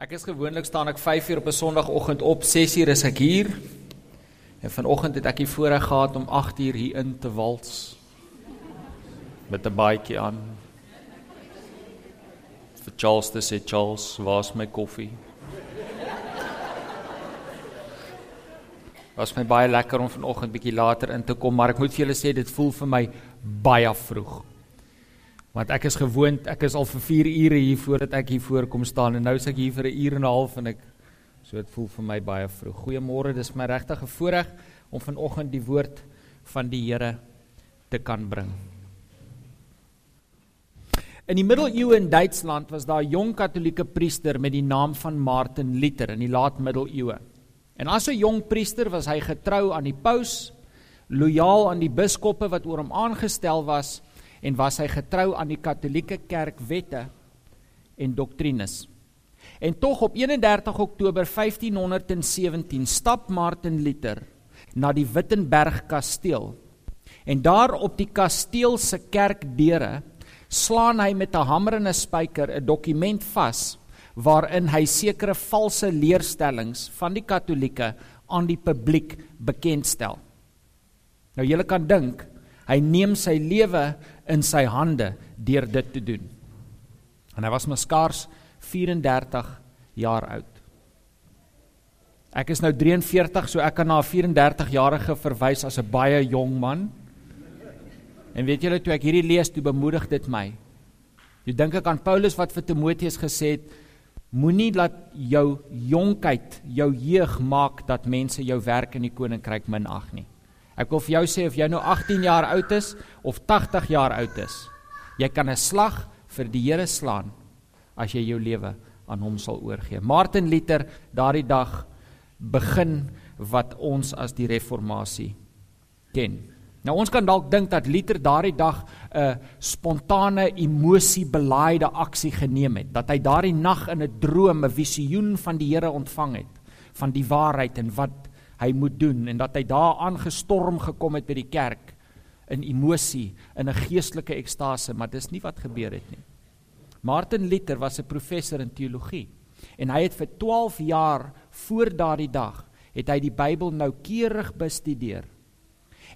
Ek is gewoonlik staan ek 5 uur op 'n Sondagoggend op, 6 uur is ek hier. En vanoggend het ek die voorreg gehad om 8 uur hier in te wals met 'n baadjie aan. Vir Charles te sê Charles, waar's my koffie? Was my baie lekker om vanoggend bietjie later in te kom, maar ek moet vir julle sê dit voel vir my baie vroeg. Want ek is gewoond, ek is al vir 4 ure hier voordat ek hier voorkom staan en nou is ek hier vir 'n uur en 'n half en ek so dit voel vir my baie vroeg. Goeiemôre, dis my regtig 'n voorreg om vanoggend die woord van die Here te kan bring. In die middeleeue in Duitsland was daar 'n jong Katolieke priester met die naam van Martin Luther in die laat middeleeue. En as 'n jong priester was hy getrou aan die paus, lojaal aan die biskoppe wat oor hom aangestel was en was hy getrou aan die Katolieke Kerk wette en doktrines. En tog op 31 Oktober 1517 stap Martin Luther na die Wittenberg kasteel. En daar op die kasteel se kerkdeure slaan hy met 'n hamer en 'n spyker 'n dokument vas waarin hy sekere valse leerstellings van die Katolieke aan die publiek bekendstel. Nou julle kan dink, hy neem sy lewe in sy hande deur dit te doen. En hy was maar skaars 34 jaar oud. Ek is nou 43, so ek kan na 'n 34-jarige verwys as 'n baie jong man. En weet julle toe ek hierdie lees, toe bemoedig dit my. Jy dink ek aan Paulus wat vir Timoteus gesê het, moenie laat jou jonkheid, jou jeug maak dat mense jou werk in die koninkryk minag nie. Ek wil vir jou sê of jy nou 18 jaar oud is of 80 jaar oud is, jy kan 'n slag vir die Here slaan as jy jou lewe aan hom sal oorgee. Martin Luther daardie dag begin wat ons as die reformatie ken. Nou ons kan dalk dink dat Luther daardie dag 'n spontane emosiebelaaide aksie geneem het, dat hy daardie nag in 'n droom 'n visioen van die Here ontvang het van die waarheid en wat hy moet doen en dat hy daar aangestorm gekom het by die kerk in emosie, in 'n geestelike ekstase, maar dis nie wat gebeur het nie. Martin Luther was 'n professor in teologie en hy het vir 12 jaar voor daardie dag het hy die Bybel noukeurig bestudeer.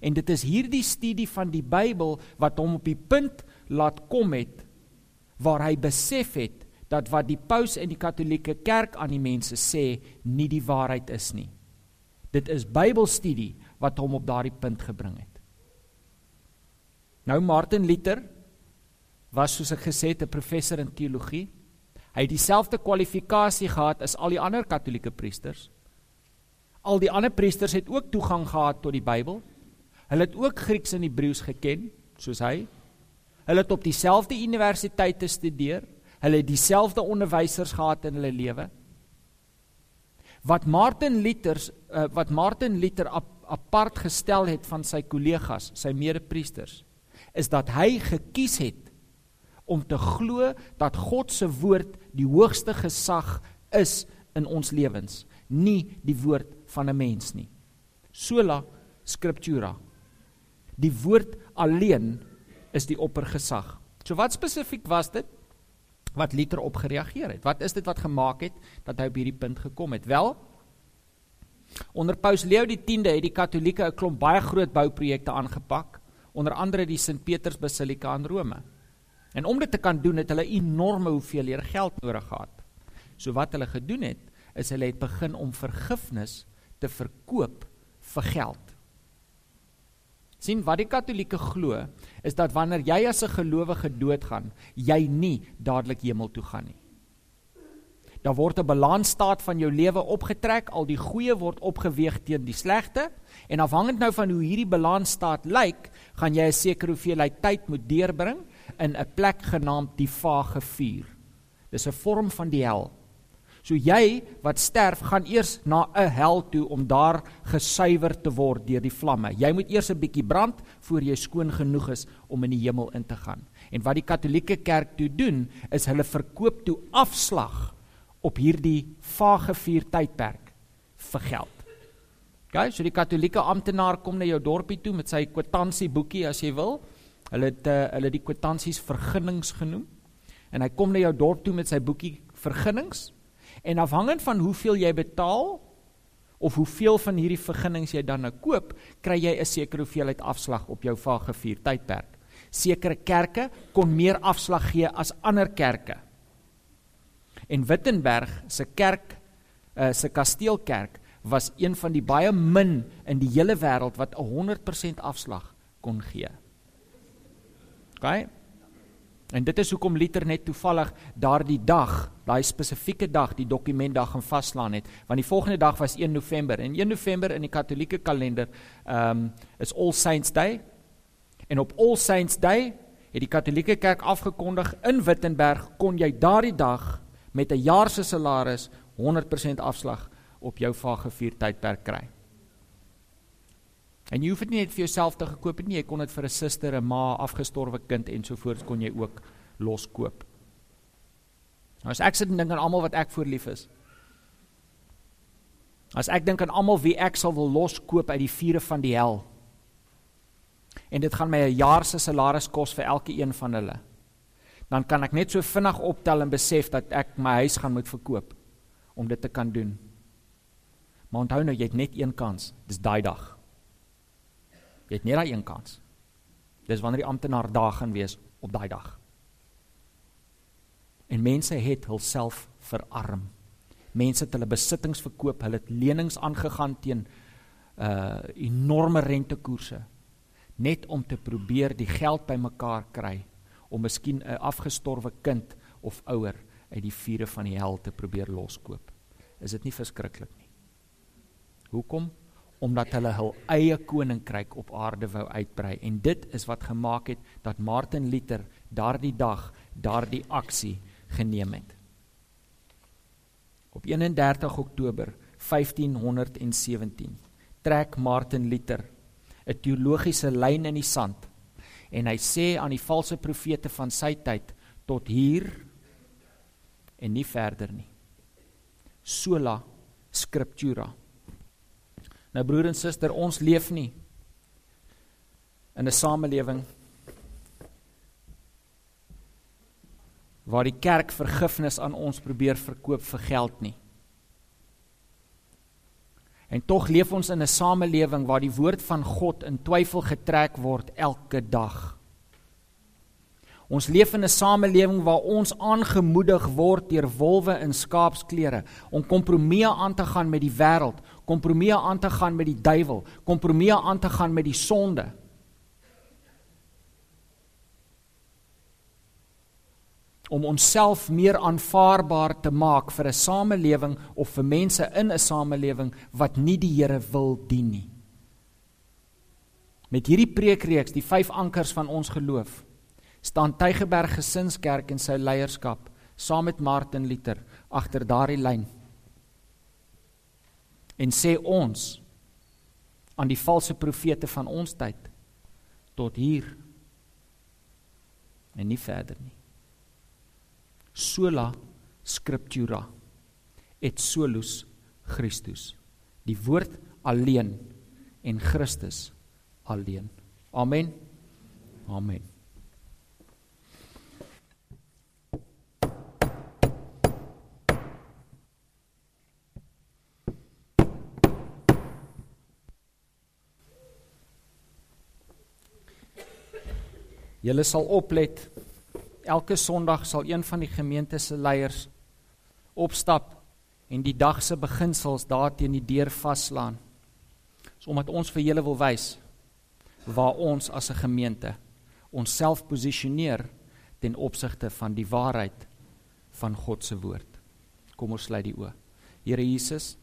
En dit is hierdie studie van die Bybel wat hom op die punt laat kom het waar hy besef het dat wat die paus en die Katolieke Kerk aan die mense sê nie die waarheid is nie. Dit is Bybelstudie wat hom op daardie punt gebring het. Nou Martin Luther was soos ek gesê het 'n professor in teologie. Hy het dieselfde kwalifikasie gehad as al die ander Katolieke priesters. Al die ander priesters het ook toegang gehad tot die Bybel. Hulle het ook Grieks en Hebreëus geken, soos hy. Hulle het op dieselfde universiteite gestudeer. Hulle het dieselfde onderwysers gehad in hulle lewe. Wat Martin Luther uh, wat Martin Luther ap, apart gestel het van sy kollegas, sy mede-priesters, is dat hy gekies het om te glo dat God se woord die hoogste gesag is in ons lewens, nie die woord van 'n mens nie. Sola scriptura. Die woord alleen is die oppergesag. So wat spesifiek was dit? Wat Luther op gereageer het. Wat is dit wat gemaak het dat hy op hierdie punt gekom het? Wel, onder Paus Leo die 10de het die Katolieke 'n klomp baie groot bouprojekte aangepak, onder andere die Sint Petrus Basilika in Rome. En om dit te kan doen het hulle enorme hoeveelhede geld nodig gehad. So wat hulle gedoen het, is hulle het begin om vergifnis te verkoop vir geld sien wat die katolieke glo is dat wanneer jy as 'n gelowige doodgaan, jy nie dadelik hemel toe gaan nie. Daar word 'n balansstaat van jou lewe opgetrek, al die goeie word opgeweeg teen die slegte en afhangend nou van hoe hierdie balansstaat lyk, gaan jy 'n sekere hoeveelheid tyd moet deurbring in 'n plek genaamd die vage vuur. Dis 'n vorm van die hel. So jy wat sterf gaan eers na 'n hel toe om daar gesuiwer te word deur die vlamme. Jy moet eers 'n bietjie brand voor jy skoon genoeg is om in die hemel in te gaan. En wat die Katolieke Kerk toe doen, is hulle verkoop toe afslag op hierdie vage vier tydperk vir geld. OK, so die Katolieke amptenaar kom na jou dorpie toe met sy kwitansieboekie as jy wil. Hulle het uh, hulle die kwitansies vergunnings genoem. En hy kom na jou dorp toe met sy boekie vergunnings En afhangend van hoeveel jy betaal of hoeveel van hierdie vergunnings jy dan nou koop, kry jy 'n sekere hoeveelheid afslag op jou vagevuur tydperk. Sekere kerke kon meer afslag gee as ander kerke. En Wittenberg se kerk, uh, se kasteelkerk was een van die baie min in die hele wêreld wat 100% afslag kon gee. OK? En dit is hoekom Luther net toevallig daardie dag, daai spesifieke dag, die dokumentdag gaan vaslaan het, want die volgende dag was 1 November en 1 November in die Katolieke kalender ehm um, is All Saints Day. En op All Saints Day het die Katolieke Kerk afgekondig in Wittenberg kon jy daardie dag met 'n jaar se salaris 100% afslag op jou vagevuur tydperk kry. En jy hoef dit nie net vir jouself te gekoop het nie, jy kon dit vir 'n suster, 'n ma, afgestorwe kind en so voort kon jy ook los koop. Nou as ek sit en dink aan almal wat ek voor lief is. As ek dink aan almal wie ek sal wil loskoop uit die vure van die hel. En dit gaan my 'n jaar se salaris kos vir elke een van hulle. Dan kan ek net so vinnig optel en besef dat ek my huis gaan moet verkoop om dit te kan doen. Maar onthou nou, jy het net een kans. Dis daai dag. Jy het net daai een kans. Dis wanneer die amptenaar daar gaan wees op daai dag. En mense het hulself verarm. Mense het hulle besittings verkoop, hulle het lenings aangegaan teen uh enorme rentekoerse net om te probeer die geld bymekaar kry om miskien 'n afgestorwe kind of ouer uit die vure van die hel te probeer loskoop. Is dit nie verskriklik nie? Hoekom? Omdat hulle hul eie koninkryk op aarde wou uitbrei en dit is wat gemaak het dat Martin Luther daardie dag daardie aksie geneem het. Op 31 Oktober 1517 trek Martin Luther 'n teologiese lyn in die sand en hy sê aan die valse profete van sy tyd tot hier en nie verder nie. Sola scriptura Nou broer en suster, ons leef nie in 'n samelewing waar die kerk vergifnis aan ons probeer verkoop vir geld nie. En tog leef ons in 'n samelewing waar die woord van God in twyfel getrek word elke dag. Ons leef in 'n samelewing waar ons aangemoedig word deur wolwe in skaapsklere om kompromieë aan te gaan met die wêreld, kompromieë aan te gaan met die duiwel, kompromieë aan te gaan met die sonde. Om onsself meer aanvaarbaar te maak vir 'n samelewing of vir mense in 'n samelewing wat nie die Here wil dien nie. Met hierdie preekreeks, die 5 ankers van ons geloof, staan Tygerberg Gesinskerk en sy leierskap saam met Martin Luther agter daardie lyn. En sê ons aan die valse profete van ons tyd tot hier en nie verder nie. Sola scriptura et solus Christus. Die woord alleen en Christus alleen. Amen. Amen. Julle sal oplet. Elke Sondag sal een van die gemeente se leiers opstap en die dag se beginsels daar teen die deur vaslaan. Dis omdat ons vir julle wil wys waar ons as 'n gemeente onsself posisioneer ten opsigte van die waarheid van God se woord. Kom ons sluit die oë. Here Jesus,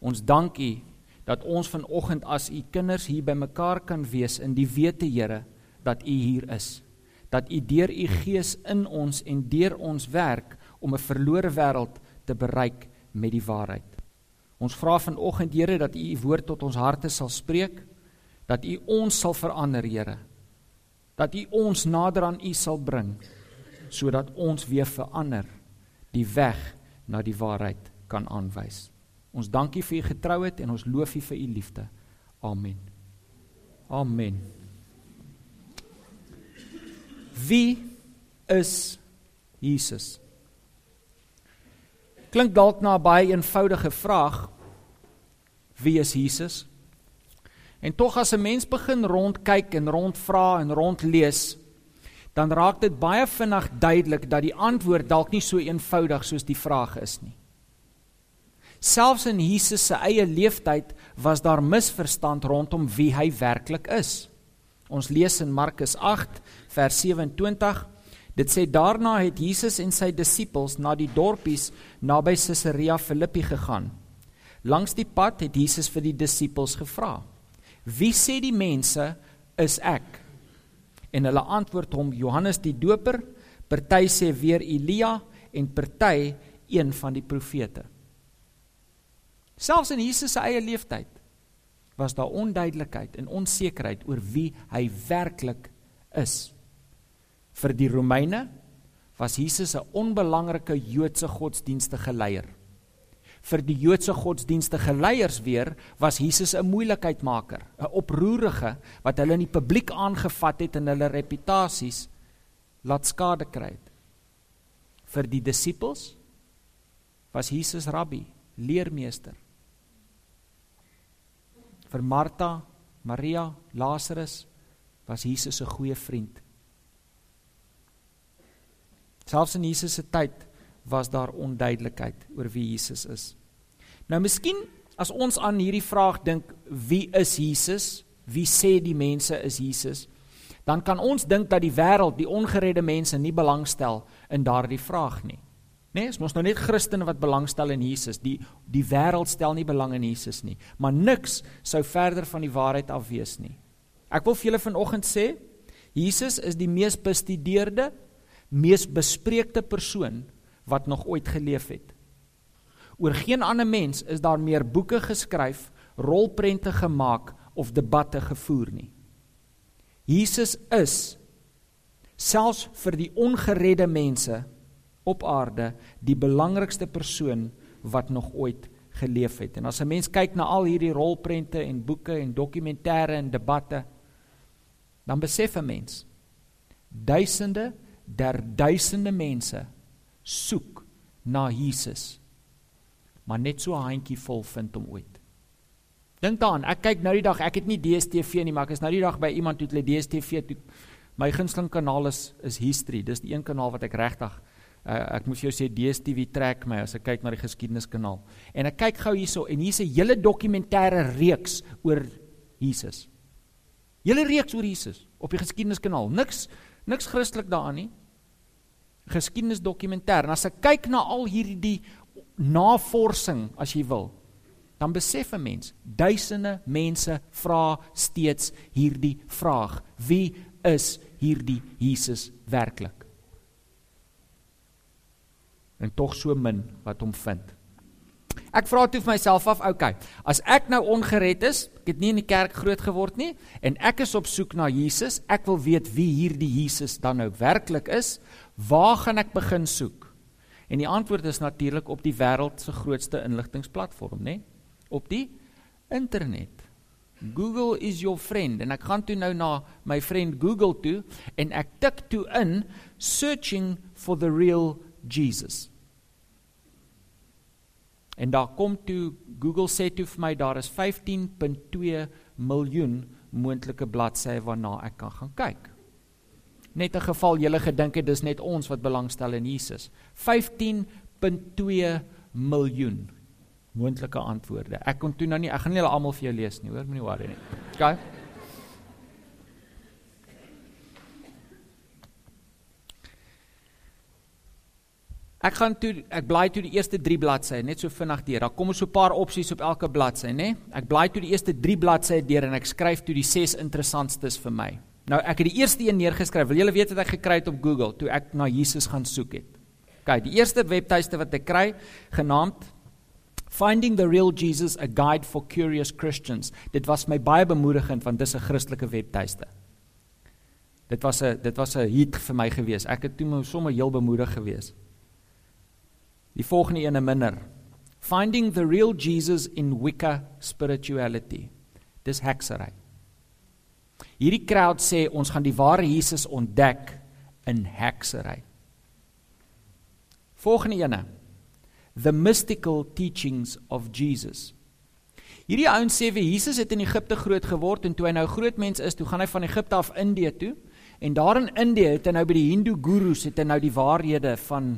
ons dank U dat ons vanoggend as U kinders hier bymekaar kan wees in die wete Here dat U hier is. Dat U deur U Gees in ons en deur ons werk om 'n verlore wêreld te bereik met die waarheid. Ons vra vanoggend Here dat U U woord tot ons harte sal spreek, dat U ons sal verander, Here. Dat U ons nader aan U sal bring sodat ons weer verander die weg na die waarheid kan aanwys. Ons dankie vir u getrouheid en ons loof u vir u liefde. Amen. Amen. Wie is Jesus? Klink dalk na 'n baie eenvoudige vraag. Wie is Jesus? En tog as 'n mens begin rondkyk en rondvra en rondlees, dan raak dit baie vinnig duidelik dat die antwoord dalk nie so eenvoudig soos die vraag is nie. Selfs in Jesus se eie lewenstyd was daar misverstand rondom wie hy werklik is. Ons lees in Markus 8 vers 27 Dit sê daarna het Jesus en sy disippels na die dorpies naby Caesarea Philippi gegaan. Langs die pad het Jesus vir die disippels gevra: "Wie sê die mense is ek?" En hulle antwoord hom: "Johannes die Doper, party sê weer Elia en party een van die profete." Selfs in Jesus se eie lewenstyd was daar onduidelikheid en onsekerheid oor wie hy werklik is. Vir die Romeine was Jesus 'n onbelangrike Joodse godsdienstige leier. Vir die Joodse godsdienstige leiers weer was Jesus 'n moeilikheidmaker, 'n oproerige wat hulle in die publiek aangevat het en hulle reputasies laat skade kry het. Vir die disippels was Jesus rabbi, leermeester. Vir Martha, Maria, Lazarus was Jesus 'n goeie vriend. Selfs in Jesus se tyd was daar onduidelikheid oor wie Jesus is. Nou miskien as ons aan hierdie vraag dink, wie is Jesus? Wie sê die mense is Jesus? Dan kan ons dink dat die wêreld, die ongeredde mense nie belangstel in daardie vraag nie. Nee, is mos nou net Christene wat belangstel in Jesus. Die die wêreld stel nie belang in Jesus nie. Maar niks sou verder van die waarheid af wees nie. Ek wil vir julle vanoggend sê, Jesus is die mees bestudeerde mees bespreekte persoon wat nog ooit geleef het. Oor geen ander mens is daar meer boeke geskryf, rolprente gemaak of debatte gevoer nie. Jesus is selfs vir die ongeredde mense op aarde die belangrikste persoon wat nog ooit geleef het. En as 'n mens kyk na al hierdie rolprente en boeke en dokumentêre en debatte, dan besef 'n mens duisende der duisende mense soek na Jesus. Maar net so 'n handjie vol vind hom ooit. Dink daaraan, ek kyk nou die dag, ek het nie DStv nie, maar ek is nou die dag by iemand toe hulle DStv toe my gunsteling kanaal is is History. Dis die een kanaal wat ek regtig uh, ek vir jou sê DStv trek my as ek kyk na die geskiedenskanaal. En ek kyk gou hierso en hier's 'n hele dokumentêre reeks oor Jesus. Hele reeks oor Jesus op die geskiedenskanaal. Niks niks Christelik daaraan nie geskiedenisdokumentêr. En as ek kyk na al hierdie navorsing as jy wil, dan besef 'n mens, duisende mense vra steeds hierdie vraag: Wie is hierdie Jesus werklik? En tog so min wat hom vind. Ek vra toe vir myself af, okay, as ek nou ongered is, ek het nie in die kerk groot geword nie en ek is op soek na Jesus, ek wil weet wie hierdie Jesus dan nou werklik is, Waar gaan ek begin soek? En die antwoord is natuurlik op die wêreld se grootste inligtingsplatform, né? Op die internet. Google is your friend en ek gaan toe nou na my vriend Google toe en ek tik toe in searching for the real Jesus. En daar kom toe Google sê toe vir my daar is 15.2 miljoen moontlike bladsye waarna ek kan gaan kyk net 'n geval julle gedink het dis net ons wat belangstel in Jesus. 15.2 miljoen moontlike antwoorde. Ek kon toe nou nie, ek gaan nie hulle almal vir jou lees nie, hoor, moenie worry nie. OK. Ek gaan toe ek blaai toe die eerste 3 bladsye net so vinnig deur. Daar kom so 'n paar opsies op elke bladsy, nê? Ek blaai toe die eerste 3 bladsye deur en ek skryf toe die 6 interessantstes vir my. Nou ek het die eerste een neergeskryf. Wil julle weet wat ek gekry het op Google toe ek na Jesus gaan soek het? OK, die eerste webtuiste wat ek kry, genaamd Finding the Real Jesus: A Guide for Curious Christians. Dit was my baie bemoedigend want dis 'n Christelike webtuiste. Dit was 'n dit was 'n hit vir my gewees. Ek het toe sommer heel bemoedig gewees. Die volgende een 'n minder. Finding the Real Jesus in Wicca Spirituality. Dis heksery. Hierdie crowd sê ons gaan die ware Jesus ontdek in heksery. Volgende ene. the mystical teachings of Jesus. Hierdie ouens sê vir Jesus het in Egipte groot geword en toe hy nou groot mens is, toe gaan hy van Egipte af Indië toe. En daar in Indië het hy nou by die Hindu gurus het hy nou die waarhede van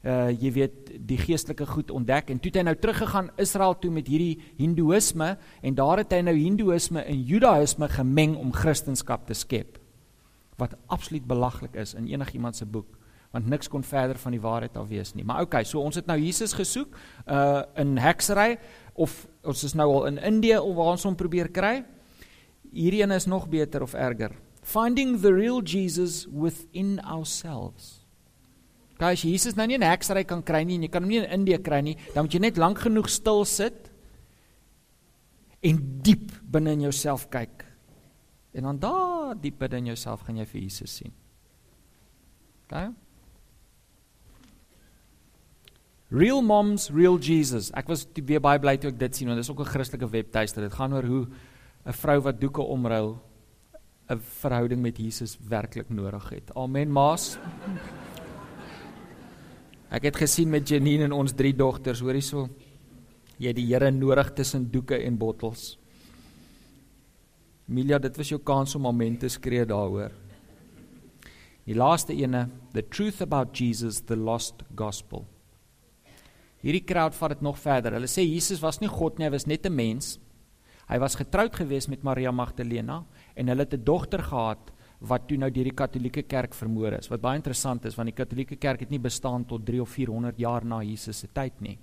uh jy weet die geestelike goed ontdek en toe het hy nou teruggegaan Israel toe met hierdie hindoeïsme en daar het hy nou hindoeïsme en judaïsme gemeng om kristendom te skep wat absoluut belaglik is in enigiemand se boek want niks kon verder van die waarheid af wees nie. Maar okay, so ons het nou Jesus gesoek uh in heksery of ons is nou al in Indië of waar ons hom probeer kry. Hierdie een is nog beter of erger. Finding the real Jesus within ourselves. Kyk, as Jesus nou nie 'n heksery kan kry nie en jy kan hom nie in Indië kry nie, dan moet jy net lank genoeg stil sit en diep binne in jouself kyk. En dan daar diep binne in jouself gaan jy vir Jesus sien. OK? Real Moms, Real Jesus. Ek was weer baie bly toe ek dit sien want dit is ook 'n Christelike webtuiste. Dit gaan oor hoe 'n vrou wat doeke omruil 'n verhouding met Jesus werklik nodig het. Amen, Maas. Ek het gesien met Janine en ons drie dogters, hoorie so. Jy die Here nodig tussen doeke en bottels. Milia, dit was jou kans om momente skree daaroor. Die laaste ene, the truth about Jesus, the lost gospel. Hierdie crowd vat dit nog verder. Hulle sê Jesus was nie God nie, hy was net 'n mens. Hy was getroud gewees met Maria Magdalena en hulle het 'n dogter gehad wat toe nou deur die Katolieke Kerk vermoor is. Wat baie interessant is want die Katolieke Kerk het nie bestaan tot 3 of 400 jaar na Jesus se tyd nie.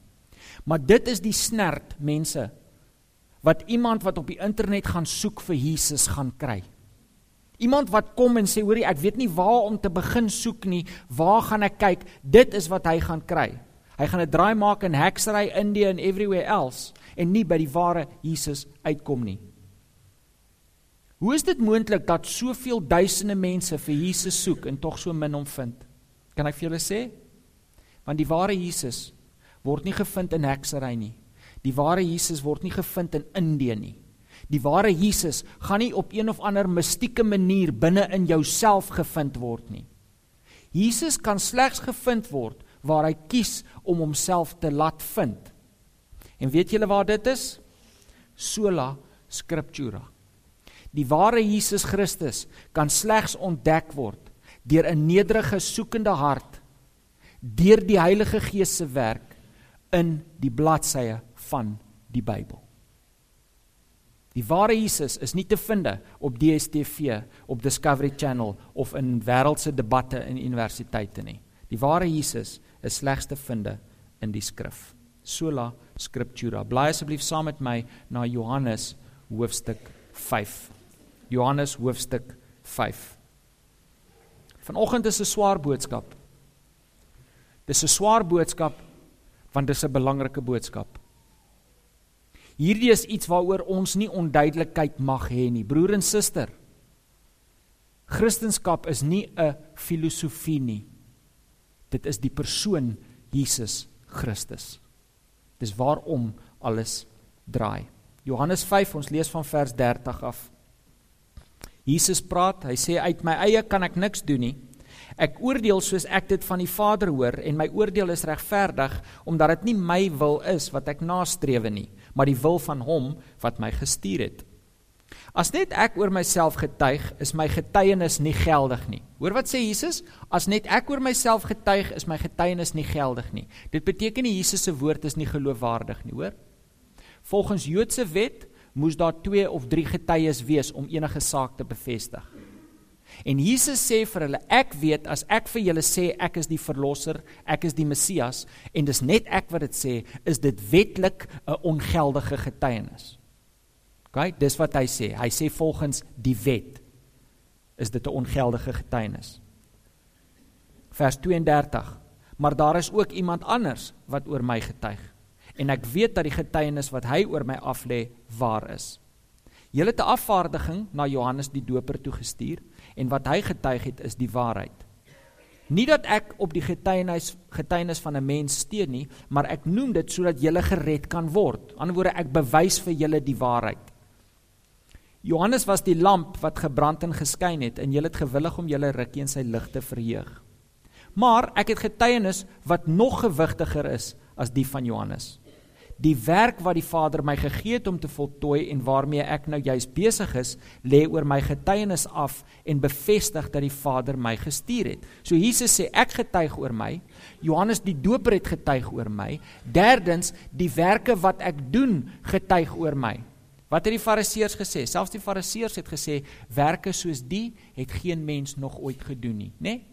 Maar dit is die snert mense wat iemand wat op die internet gaan soek vir Jesus gaan kry. Iemand wat kom en sê hoorie ek weet nie waar om te begin soek nie, waar gaan ek kyk? Dit is wat hy gaan kry. Hy gaan 'n draai maak in heksery India en everywhere else en nie by die ware Jesus uitkom nie. Hoe is dit moontlik dat soveel duisende mense vir Jesus soek en tog so min hom vind? Kan ek vir julle sê? Want die ware Jesus word nie gevind in heksery nie. Die ware Jesus word nie gevind in Indië nie. Die ware Jesus gaan nie op een of ander mistieke manier binne in jouself gevind word nie. Jesus kan slegs gevind word waar hy kies om homself te laat vind. En weet julle waar dit is? Sola scriptura. Die ware Jesus Christus kan slegs ontdek word deur 'n nederige soekende hart deur die Heilige Gees se werk in die bladsye van die Bybel. Die ware Jesus is nie te vind op DStv, op Discovery Channel of in wêreldse debatte in universiteite nie. Die ware Jesus is slegs te vind in die skrif. Sola scriptura. Blaai asseblief saam met my na Johannes hoofstuk 5. Johannes hoofstuk 5. Vanoggend is 'n swaar boodskap. Dis 'n swaar boodskap want dis 'n belangrike boodskap. Hierdie is iets waaroor ons nie onduidelikheid mag hê nie, broer en suster. Christendom is nie 'n filosofie nie. Dit is die persoon Jesus Christus. Dis waarom alles draai. Johannes 5, ons lees van vers 30 af. Jesus praat, hy sê uit my eie kan ek niks doen nie. Ek oordeel soos ek dit van die Vader hoor en my oordeel is regverdig omdat dit nie my wil is wat ek nastrewe nie, maar die wil van hom wat my gestuur het. As net ek oor myself getuig, is my getuienis nie geldig nie. Hoor wat sê Jesus? As net ek oor myself getuig, is my getuienis nie geldig nie. Dit beteken nie Jesus se woord is nie geloofwaardig nie, hoor? Volgens Joodse wet moes daar 2 of 3 getuies wees om enige saak te bevestig. En Jesus sê vir hulle, ek weet as ek vir julle sê ek is die verlosser, ek is die Messias en dis net ek wat dit sê, is dit wetlik 'n ongeldige getuienis. OK, dis wat hy sê. Hy sê volgens die wet is dit 'n ongeldige getuienis. Vers 32. Maar daar is ook iemand anders wat oor my getuig en ek weet dat die getuienis wat hy oor my aflê waar is. Julle 'n afvaardiging na Johannes die Doper toe gestuur en wat hy getuig het is die waarheid. Nie dat ek op die getuienis getuienis van 'n mens steun nie, maar ek noem dit sodat julle gered kan word. Aan die ander woorde ek bewys vir julle die waarheid. Johannes was die lamp wat gebrand en geskyn het en julle het gewillig om julle rukkie in sy lig te verheug. Maar ek het getuienis wat nog gewigtiger is as die van Johannes. Die werk wat die Vader my gegee het om te voltooi en waarmee ek nou juis besig is, lê oor my getuienis af en bevestig dat die Vader my gestuur het. So Jesus sê ek getuig oor my, Johannes die Doper het getuig oor my. Derdens, die werke wat ek doen getuig oor my. Wat het die Fariseërs gesê? Selfs die Fariseërs het gesê werke soos die het geen mens nog ooit gedoen nie, né? Nee?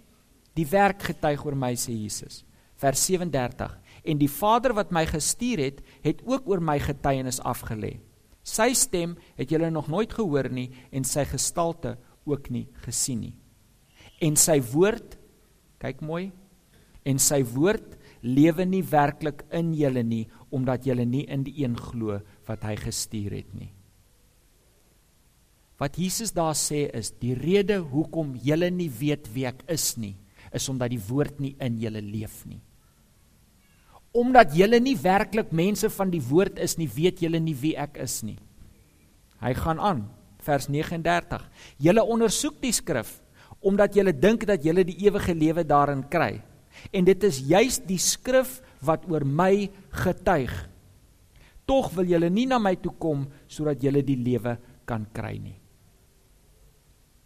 Die werk getuig oor my sê Jesus. Vers 37 en die Vader wat my gestuur het, het ook oor my getuienis afgelê. Sy stem het julle nog nooit gehoor nie en sy gestalte ook nie gesien nie. En sy woord, kyk mooi, en sy woord lewe nie werklik in julle nie omdat julle nie in die een glo wat hy gestuur het nie. Wat Jesus daar sê is die rede hoekom julle nie weet wie ek is nie, is omdat die woord nie in julle leef nie omdat julle nie werklik mense van die woord is nie, weet julle nie wie ek is nie. Hy gaan aan, vers 39. Julle ondersoek die skrif omdat julle dink dat julle die ewige lewe daarin kry. En dit is juis die skrif wat oor my getuig. Tog wil julle nie na my toe kom sodat julle die lewe kan kry nie.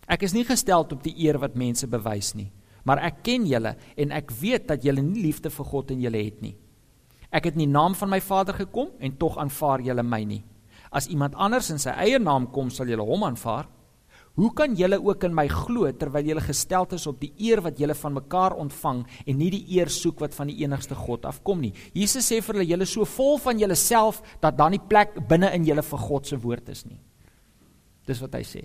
Ek is nie gestel op die eer wat mense bewys nie, maar ek ken julle en ek weet dat julle nie liefde vir God in julle het nie. Ek het in die naam van my Vader gekom en tog aanvaar julle my nie. As iemand anders in sy eie naam kom, sal julle hom aanvaar. Hoe kan julle ook in my glo terwyl julle gestel is op die eer wat julle van mekaar ontvang en nie die eer soek wat van die enigste God afkom nie? Jesus sê vir hulle julle so vol van julleself dat daar nie plek binne in julle vir God se woord is nie. Dis wat hy sê.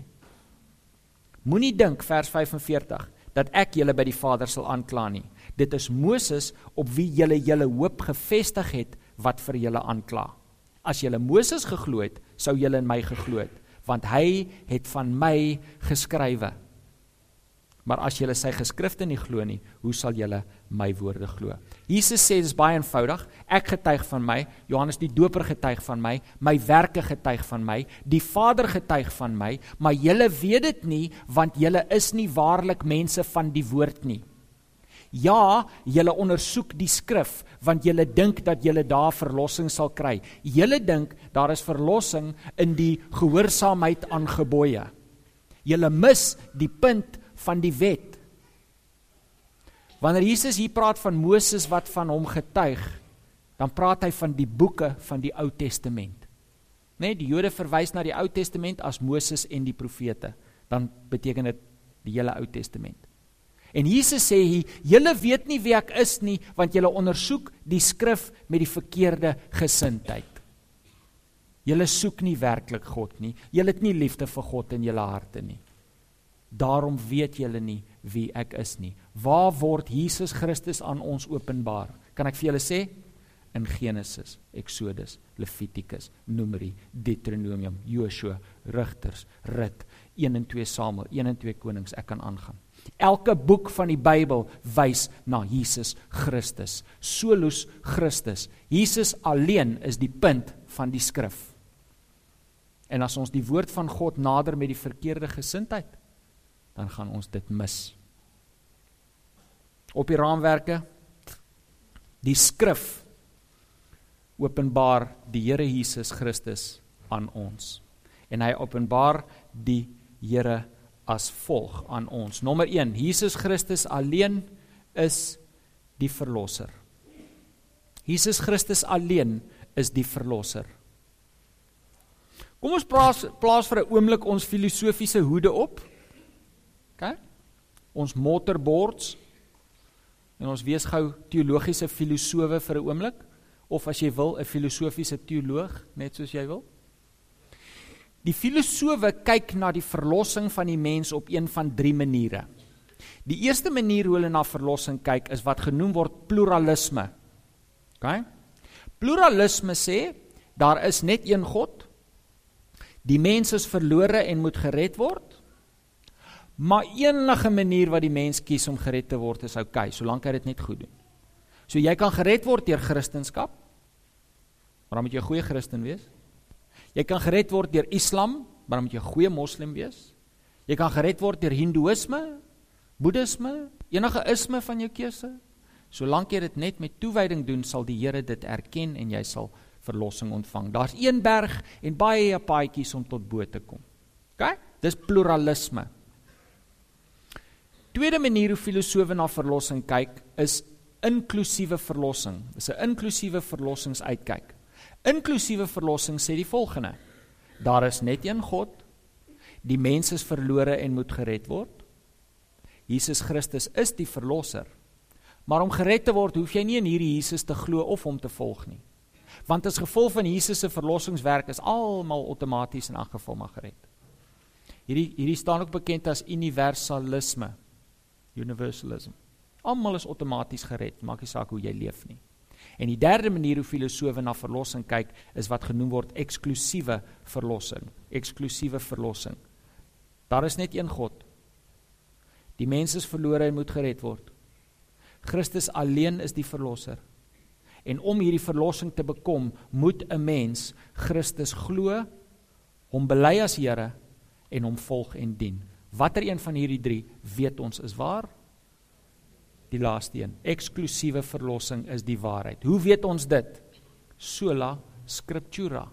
Moenie dink vers 45 dat ek julle by die Vader sal aankla nie. Dit is Moses op wie julle julle hoop gefestig het wat vir julle aankla. As julle Moses geglo het, sou julle in my geglo het, want hy het van my geskrywe. Maar as julle sy geskrifte nie glo nie, hoe sal julle my woorde glo? Jesus sê dit is baie eenvoudig. Ek getuig van my, Johannes die Doper getuig van my, my werke getuig van my, die Vader getuig van my, maar julle weet dit nie want julle is nie waarlik mense van die woord nie. Ja, julle ondersoek die skrif want julle dink dat julle daar verlossing sal kry. Julle dink daar is verlossing in die gehoorsaamheid aan gebooie. Julle mis die punt van die wet. Wanneer Jesus hier praat van Moses wat van hom getuig, dan praat hy van die boeke van die Ou Testament. Net die Jode verwys na die Ou Testament as Moses en die profete. Dan beteken dit die hele Ou Testament. En Jesus sê hier, julle weet nie wie ek is nie, want julle ondersoek die skrif met die verkeerde gesindheid. Julle soek nie werklik God nie. Julle het nie liefde vir God in julle harte nie. Daarom weet julle nie wie ek is nie. Waar word Jesus Christus aan ons openbaar? Kan ek vir julle sê? In Genesis, Exodus, Levitikus, Numeri, Deuteronomium, Joshua, Rigters, Rut, 1 en 2 Samuel, 1 en 2 Konings, ek kan aangaan. Elke boek van die Bybel wys na Jesus Christus. Solus Christus. Jesus alleen is die punt van die skrif. En as ons die woord van God nader met die verkeerde gesindheid, dan gaan ons dit mis. Op die raamwerke die skrif openbaar die Here Jesus Christus aan ons. En hy openbaar die Here as volg aan ons. Nommer 1, Jesus Christus alleen is die verlosser. Jesus Christus alleen is die verlosser. Kom ons plaas plaas vir 'n oomblik ons filosofiese hoede op. OK? Ons motorboards en ons wees gou teologiese filosowe vir 'n oomblik of as jy wil 'n filosofiese teoloog net soos jy wil. Die filosowe kyk na die verlossing van die mens op een van drie maniere. Die eerste manier hoe hulle na verlossing kyk is wat genoem word pluralisme. OK? Pluralisme sê daar is net een God. Die mens is verlore en moet gered word. Maar enige manier wat die mens kies om gered te word is oukei, okay, solank hy dit net goed doen. So jy kan gered word deur Christendom. Maar dan moet jy 'n goeie Christen wees. Jy kan gered word deur Islam, maar dan moet jy 'n goeie moslim wees. Jy kan gered word deur Hindoeïsme, Boeddhisme, enige isme van jou keuse. Solank jy dit net met toewyding doen, sal die Here dit erken en jy sal verlossing ontvang. Daar's een berg en baie paadjies om tot bo te kom. OK? Dis pluralisme. Tweede manier hoe filosowe na verlossing kyk is inklusiewe verlossing. Dis 'n inklusiewe verlossingsuitkyk. Inklusiewe verlossing sê die volgende: Daar is net een God. Die mens is verlore en moet gered word. Jesus Christus is die verlosser. Maar om gered te word, hoef jy nie in hierdie Jesus te glo of hom te volg nie. Want as gevolg van Jesus se verlossingswerk is almal outomaties in elk geval maar gered. Hierdie hierdie staan ook bekend as universalisme. Universalism. Almal is outomaties gered, maak nie saak hoe jy leef nie. En die derde manier hoe filosowe na verlossing kyk, is wat genoem word eksklusiewe verlossing. Eksklusiewe verlossing. Daar is net een God. Die mens is verlore en moet gered word. Christus alleen is die verlosser. En om hierdie verlossing te bekom, moet 'n mens Christus glo, hom bely as Here en hom volg en dien. Watter een van hierdie 3 weet ons is waar? Die laaste een. Eksklusiewe verlossing is die waarheid. Hoe weet ons dit? Sola scriptura.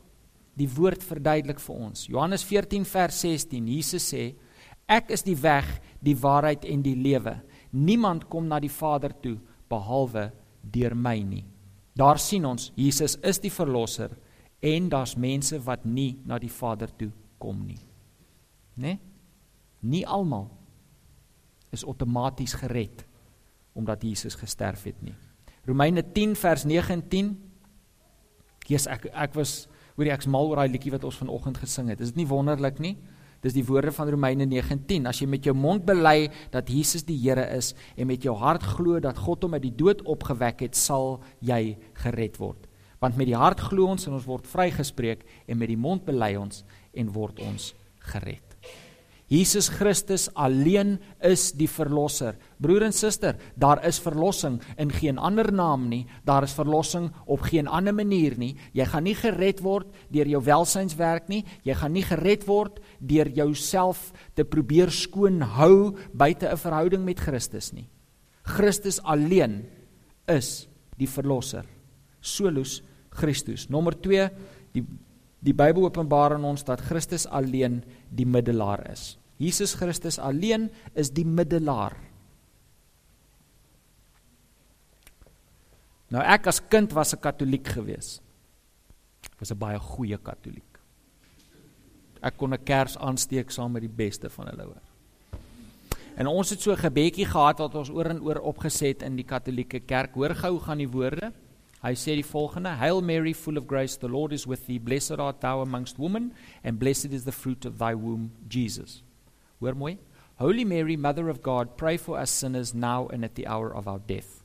Die woord verduidelik vir ons. Johannes 14 vers 16. Jesus sê: Ek is die weg, die waarheid en die lewe. Niemand kom na die Vader toe behalwe deur my nie. Daar sien ons Jesus is die verlosser en daar's mense wat nie na die Vader toe kom nie. Né? Nee? Nie almal is outomaties gered omdat Jesus gesterf het nie. Romeine 10 vers 9 en 10. Jesus ek ek was hoorie ek's mal oor daai liedjie wat ons vanoggend gesing het. Is dit nie wonderlik nie? Dis die woorde van Romeine 9:10. As jy met jou mond bely dat Jesus die Here is en met jou hart glo dat God hom uit die dood opgewek het, sal jy gered word. Want met die hart glo ons en ons word vrygespreek en met die mond bely ons en word ons gered. Jesus Christus alleen is die verlosser. Broer en suster, daar is verlossing in geen ander naam nie. Daar is verlossing op geen ander manier nie. Jy gaan nie gered word deur jou welsynswerk nie. Jy gaan nie gered word deur jouself te probeer skoon hou buite 'n verhouding met Christus nie. Christus alleen is die verlosser. Solus Christus. Nommer 2, die die Bybel openbaar aan ons dat Christus alleen die middelaar is. Jesus Christus alleen is die middelaar. Nou ek as kind was 'n katoliek gewees. Ek was 'n baie goeie katoliek. Ek kon 'n kers aansteek saam met die beste van hulle hoor. En ons het so 'n gebedjie gehad wat ons oor en oor opgeset in die katolieke kerk. Hoor gou gaan die woorde. Hy sê die volgende: Hail Mary full of grace the Lord is with thee blessed art thou amongst women and blessed is the fruit of thy womb Jesus. Hoor mooi. Holy Mary, Mother of God, pray for us sinners now and at the hour of our death.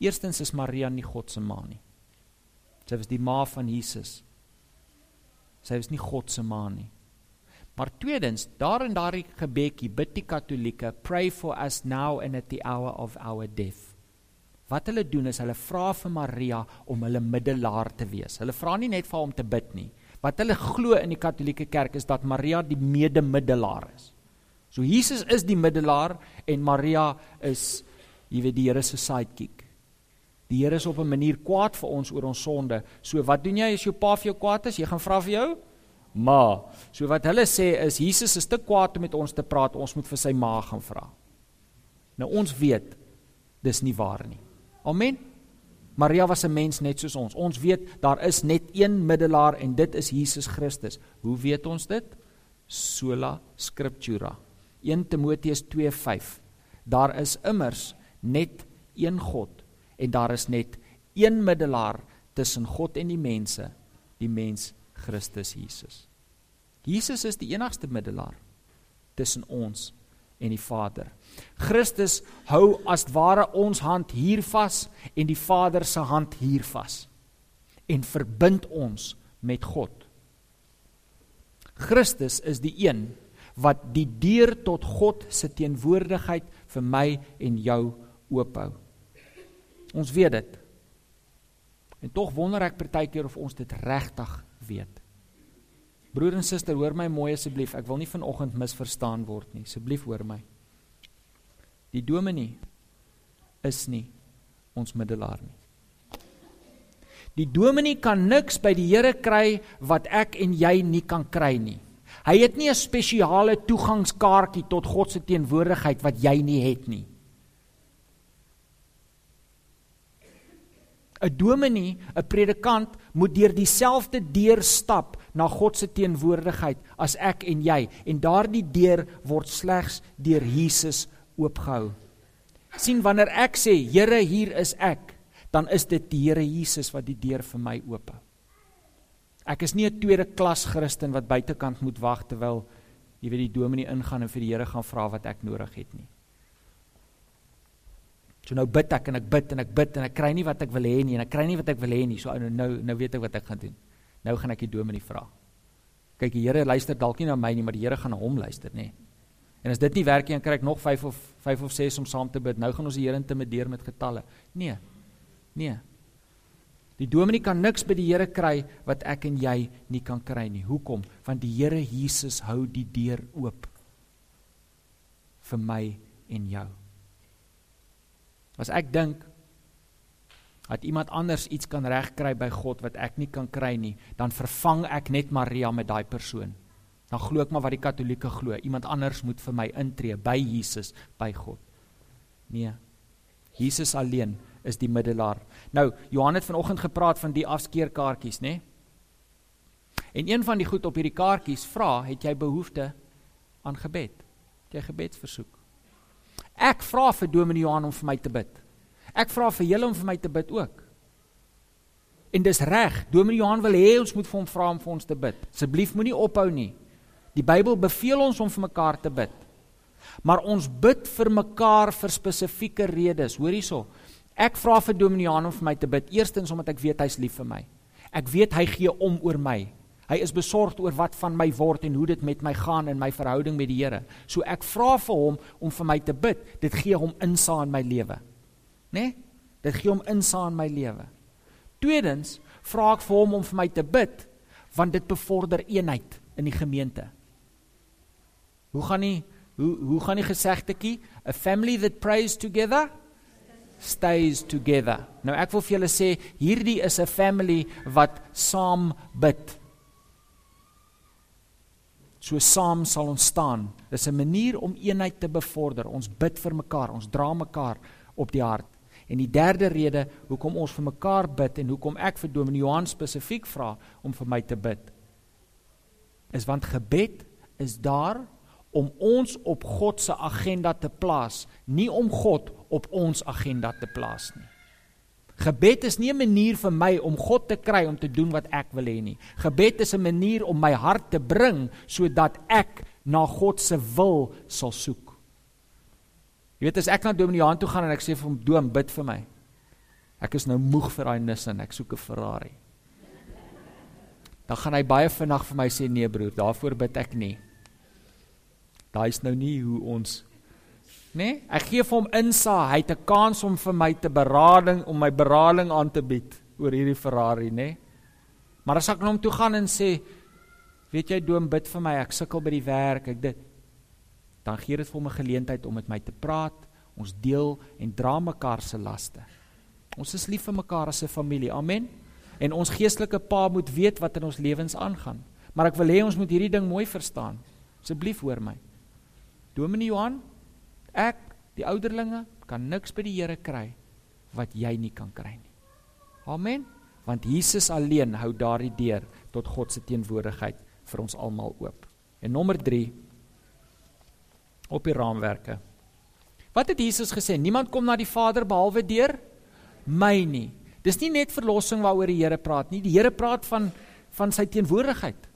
Eerstens is Maria nie God se ma nie. Sy was die ma van Jesus. Sy was nie God se ma nie. Maar tweedens, daar in daardie gebedjie bid die Katolieke, pray for us now and at the hour of our death. Wat hulle doen is hulle vra vir Maria om hulle middelaar te wees. Hulle vra nie net vir haar om te bid nie. Wat hulle glo in die Katolieke Kerk is dat Maria die medemiddelaar is. So Jesus is die middelaar en Maria is jy weet die Here se sidekick. Die Here is op 'n manier kwaad vir ons oor ons sonde. So wat doen jy as jou pa vir jou kwaad is? Jy gaan vra vir jou ma. So wat hulle sê is Jesus is te kwaad om met ons te praat. Ons moet vir sy ma gaan vra. Nou ons weet dis nie waar nie. Amen. Maria was 'n mens net soos ons. Ons weet daar is net een middelaar en dit is Jesus Christus. Hoe weet ons dit? Sola scriptura. 1 Timoteus 2:5 Daar is immers net een God en daar is net een middelaar tussen God en die mense, die mens Christus Jesus. Jesus is die enigste middelaar tussen ons en die Vader. Christus hou as ware ons hand hier vas en die Vader se hand hier vas en verbind ons met God. Christus is die een wat die deur tot God se teenwoordigheid vir my en jou oophou. Ons weet dit. En tog wonder ek partykeer of ons dit regtig weet. Broer en suster, hoor my mooi asseblief. Ek wil nie vanoggend misverstaan word nie. Asseblief hoor my. Die dominee is nie ons middelaar nie. Die dominee kan niks by die Here kry wat ek en jy nie kan kry nie. Hy het nie 'n spesiale toegangskaartjie tot God se teenwoordigheid wat jy nie het nie. 'n Dominee, 'n predikant moet deur dieselfde deur stap na God se teenwoordigheid as ek en jy en daardie deur word slegs deur Jesus oopgehou. sien wanneer ek sê Here hier is ek, dan is dit die Here Jesus wat die deur vir my oop hou. Ek is nie 'n tweede klas Christen wat buitekant moet wag terwyl jy weet die dominee ingaan en vir die Here gaan vra wat ek nodig het nie. So nou bid ek en ek bid en ek bid en ek kry nie wat ek wil hê nie en ek kry nie wat ek wil hê nie. So nou nou, nou weet ek wat ek gaan doen. Nou gaan ek die dominee vra. Kyk, die Here luister dalk nie na my nie, maar die Here gaan na hom luister, nê. En as dit nie werk nie, dan kry ek nog 5 of 5 of 6 om saam te bid. Nou gaan ons die Here intimideer met getalle. Nee. Nee. Die dominee kan niks by die Here kry wat ek en jy nie kan kry nie. Hoekom? Want die Here Jesus hou die deur oop vir my en jou. As ek dink dat iemand anders iets kan regkry by God wat ek nie kan kry nie, dan vervang ek net Maria met daai persoon. Dan glo ek maar wat die Katolieke glo, iemand anders moet vir my intree by Jesus, by God. Nee. Jesus alleen is die middelaar. Nou, Johan het vanoggend gepraat van die afskeerkaartjies, nê? En een van die goed op hierdie kaartjies vra, het jy behoefte aan gebed? Het jy gebedsversoek? Ek vra vir Dominee Johan om vir my te bid. Ek vra vir julle om vir my te bid ook. En dis reg. Dominee Johan wil hê ons moet vir hom vra om vir ons te bid. Asseblief moenie ophou nie. Die Bybel beveel ons om vir mekaar te bid. Maar ons bid vir mekaar vir spesifieke redes. Hoor hierso. Ek vra vir om vir my te bid. Eerstens omdat ek weet hy's lief vir my. Ek weet hy gee om oor my. Hy is besorgd oor wat van my word en hoe dit met my gaan in my verhouding met die Here. So ek vra vir hom om vir my te bid. Dit gee hom insaag in my lewe. Né? Nee? Dit gee hom insaag in my lewe. Tweedens vra ek vir hom om vir my te bid want dit bevorder eenheid in die gemeente. Hoe gaan nie hoe hoe gaan die gesegdetjie? A family that prays together stays together. Nou ek wil vir julle sê hierdie is 'n family wat saam bid. So saam sal ons staan. Dis 'n manier om eenheid te bevorder. Ons bid vir mekaar, ons dra mekaar op die hart. En die derde rede hoekom ons vir mekaar bid en hoekom ek vir Dominee Johan spesifiek vra om vir my te bid is want gebed is daar om ons op God se agenda te plaas, nie om God op ons agenda te plaas nie. Gebed is nie 'n manier vir my om God te kry om te doen wat ek wil hê nie. Gebed is 'n manier om my hart te bring sodat ek na God se wil sal soek. Jy weet as ek na Dominee Johan toe gaan en ek sê vir hom Dom bid vir my. Ek is nou moeg vir daai Nissan, ek soek 'n Ferrari. Dan gaan hy baie vinnig vir my sê nee broer, daarvoor bid ek nie. Daai's nou nie hoe ons nê? Nee? Ek gee vir hom insaag. Hy het 'n kans om vir my te berading om my berading aan te bied oor hierdie Ferrari, nê? Nee? Maar as ek na hom toe gaan en sê, weet jy Dom, bid vir my, ek sukkel by die werk, ek dit dan gee dit vir hom 'n geleentheid om met my te praat. Ons deel en dra mekaar se laste. Ons is lief vir mekaar as 'n familie. Amen. En ons geestelike pa moet weet wat in ons lewens aangaan. Maar ek wil hê ons moet hierdie ding mooi verstaan. Asseblief hoor my. Dominee Johan, ek, die ouderlinge kan niks by die Here kry wat jy nie kan kry nie. Amen. Want Jesus alleen hou daardie deur tot God se teenwoordigheid vir ons almal oop. En nommer 3 op die raamwerke. Wat het Jesus gesê? Niemand kom na die Vader behalwe deur my nie. Dis nie net verlossing waaroor die Here praat nie. Die Here praat van van sy teenwoordigheid.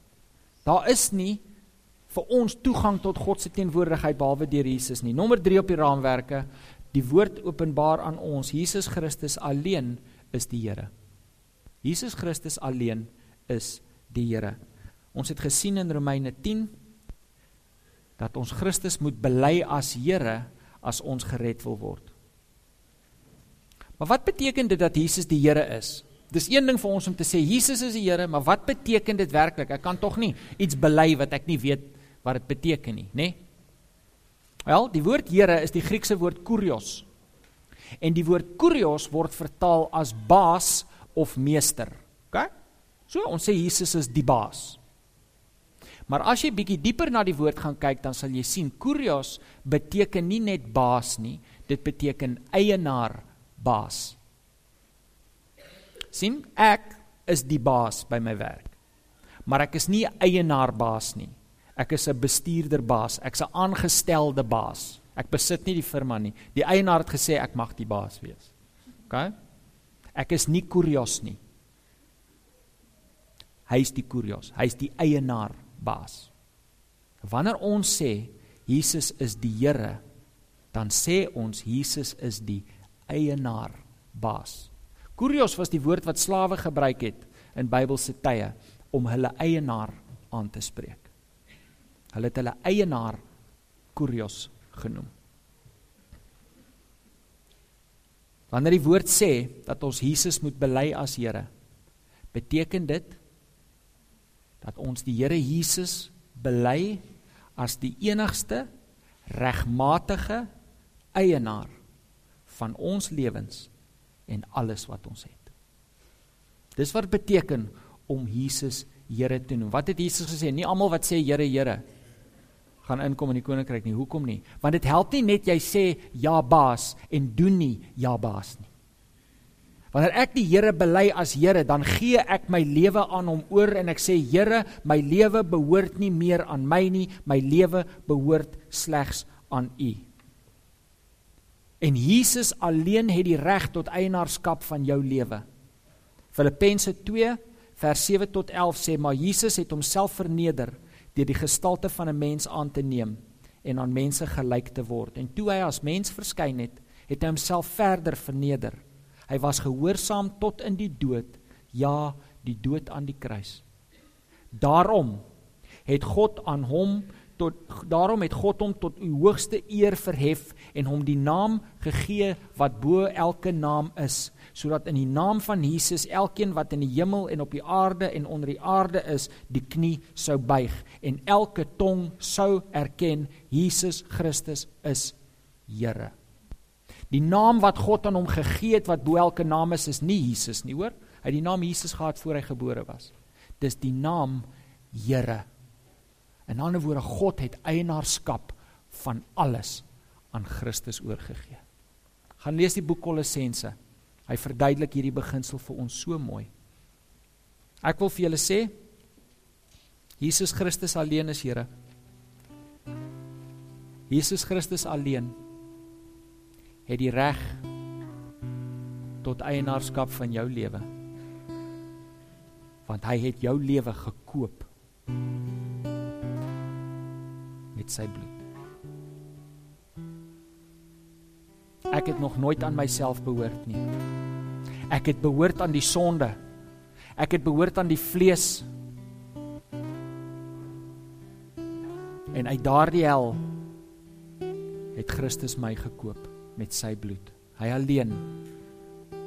Daar is nie vir ons toegang tot God se teenwoordigheid behalwe deur Jesus nie. Nommer 3 op die raamwerke, die woord openbaar aan ons, Jesus Christus alleen is die Here. Jesus Christus alleen is die Here. Ons het gesien in Romeine 10 dat ons Christus moet bely as Here as ons gered wil word. Maar wat beteken dit dat Jesus die Here is? Dis een ding vir ons om te sê Jesus is die Here, maar wat beteken dit werklik? Ek kan tog nie iets bely wat ek nie weet wat dit beteken nie, nê? Nee? Wel, die woord Here is die Griekse woord kurios. En die woord kurios word vertaal as baas of meester. OK? So ons sê Jesus is die baas. Maar as jy bietjie dieper na die woord gaan kyk, dan sal jy sien kurios beteken nie net baas nie, dit beteken eienaar, baas. sien, ek is die baas by my werk. Maar ek is nie eienaar baas nie. Ek is 'n bestuurder baas, ek's 'n aangestelde baas. Ek besit nie die firma nie. Die eienaar het gesê ek mag die baas wees. OK? Ek is nie kurios nie. Hy is die kurios. Hy's die eienaar baas. Wanneer ons sê Jesus is die Here, dan sê ons Jesus is die eienaar baas. Kurios was die woord wat slawe gebruik het in Bybelse tye om hulle eienaar aan te spreek. Hulle het hulle eienaar kurios genoem. Wanneer die woord sê dat ons Jesus moet bely as Here, beteken dit dat ons die Here Jesus bely as die enigste regmatige eienaar van ons lewens en alles wat ons het. Dis wat beteken om Jesus Here te noem. Wat het Jesus gesê? Nie almal wat sê Here, Here gaan inkom in die koninkryk nie. Hoekom nie? Want dit help nie net jy sê ja baas en doen nie ja baas nie. Wanneer ek die Here bely as Here, dan gee ek my lewe aan hom oor en ek sê Here, my lewe behoort nie meer aan my nie, my lewe behoort slegs aan U. En Jesus alleen het die reg tot eienaarskap van jou lewe. Filippense 2 vers 7 tot 11 sê maar Jesus het homself verneder deur die gestalte van 'n mens aan te neem en aan mense gelyk te word. En toe hy as mens verskyn het, het hy homself verder verneder Hy was gehoorsaam tot in die dood, ja, die dood aan die kruis. Daarom het God aan hom tot daarom het God hom tot u hoogste eer verhef en hom die naam gegee wat bo elke naam is, sodat in die naam van Jesus elkeen wat in die hemel en op die aarde en onder die aarde is, die knie sou buig en elke tong sou erken Jesus Christus is Here. Die naam wat God aan hom gegee het wat bo elke naam is, is nie Jesus nie, hoor? Hy het die naam Jesus gehad voor hy gebore was. Dis die naam Here. In ander woorde, God het eienaarskap van alles aan Christus oorgegee. Gaan lees die boek Kolossense. Hy verduidelik hierdie beginsel vir ons so mooi. Ek wil vir julle sê Jesus Christus alleen is Here. Jesus Christus alleen het die reg tot eienaarskap van jou lewe. Want hy het jou lewe gekoop met sy bloed. Ek het nog nooit aan myself behoort nie. Ek het behoort aan die sonde. Ek het behoort aan die vlees. En uit daardie hel het Christus my gekoop met sy bloed. Hy alleen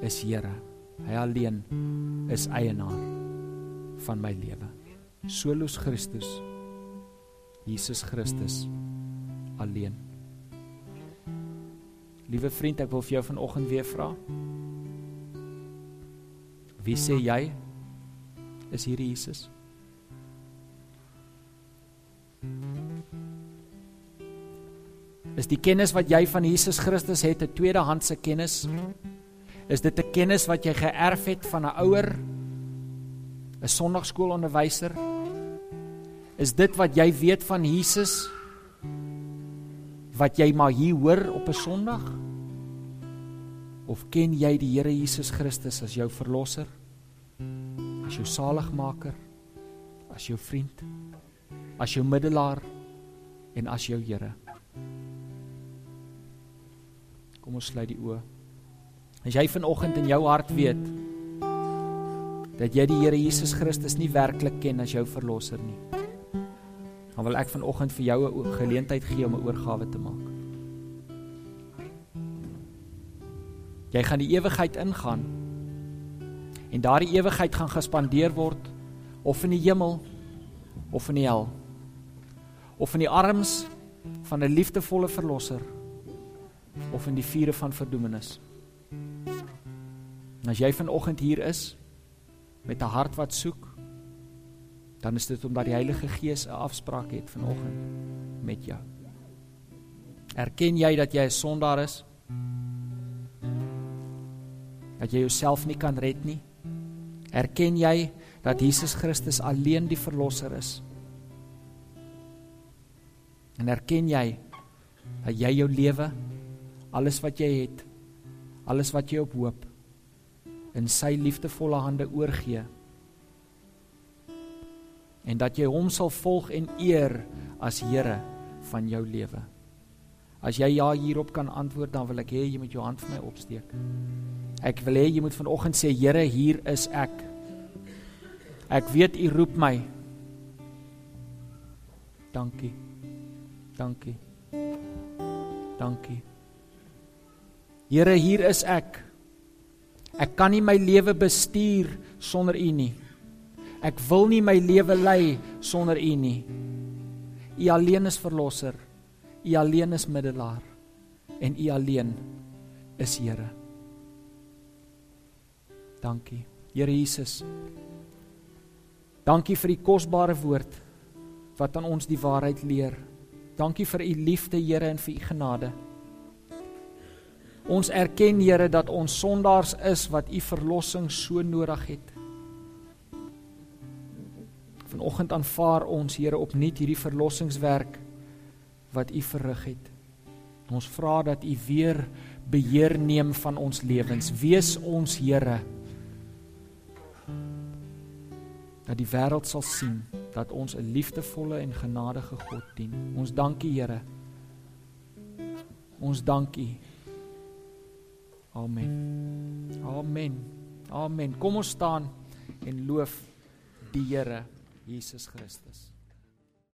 is Here. Hy alleen is eienaar van my lewe. Solus Christus. Jesus Christus alleen. Liewe vriend, ek wil vir jou vanoggend weer vra. Wie sê jy is hierdie Jesus? Is die kennis wat jy van Jesus Christus het 'n tweedehandse kennis? Is dit 'n kennis wat jy geërf het van 'n ouer? 'n Sondagskoolonderwyser? Is dit wat jy weet van Jesus wat jy maar hier hoor op 'n Sondag? Of ken jy die Here Jesus Christus as jou verlosser? As jou saligmaker? As jou vriend? As jou middelaar en as jou Here? Kom ons sluit die oë. As jy vanoggend in jou hart weet dat jy die Here Jesus Christus nie werklik ken as jou verlosser nie. Dan wil ek vanoggend vir jou 'n geleentheid gee om 'n oorgawe te maak. Jy gaan die ewigheid ingaan. En daardie ewigheid gaan gespandeer word of in die hemel of in die hel. Of in die arms van 'n liefdevolle verlosser of in die vure van verdoemenis. En as jy vanoggend hier is met 'n hart wat soek, dan is dit omdat die Heilige Gees 'n afspraak het vanoggend met jou. Erken jy dat jy 'n sondaar is? Dat jy jouself nie kan red nie? Erken jy dat Jesus Christus alleen die verlosser is? En erken jy dat jy jou lewe, alles wat jy het, alles wat jy op hoop in sy liefdevolle hande oorgee? En dat jy hom sal volg en eer as Here van jou lewe? As jy ja hierop kan antwoord, dan wil ek hê jy moet jou hand vir my opsteek. Ek wil hê jy moet vanoggend sê Here, hier is ek. Ek weet u roep my. Dankie. Dankie. Dankie. Here, hier is ek. Ek kan nie my lewe bestuur sonder u nie. Ek wil nie my lewe lei sonder u nie. U alleen is verlosser. U alleen is middelaar en U alleen is Here. Dankie. Here Jesus. Dankie vir die kosbare woord wat aan ons die waarheid leer. Dankie vir U liefde, Here, en vir U genade. Ons erken, Here, dat ons sondaars is wat U verlossing so nodig het. Vanoggend aanvaar ons, Here, opnuut hierdie verlossingswerk wat u verrig het. Ons vra dat u weer beheer neem van ons lewens. Wees ons Here. Dat die wêreld sal sien dat ons 'n liefdevolle en genadige God dien. Ons dankie Here. Ons dankie. Amen. Amen. Amen. Kom ons staan en loof die Here Jesus Christus.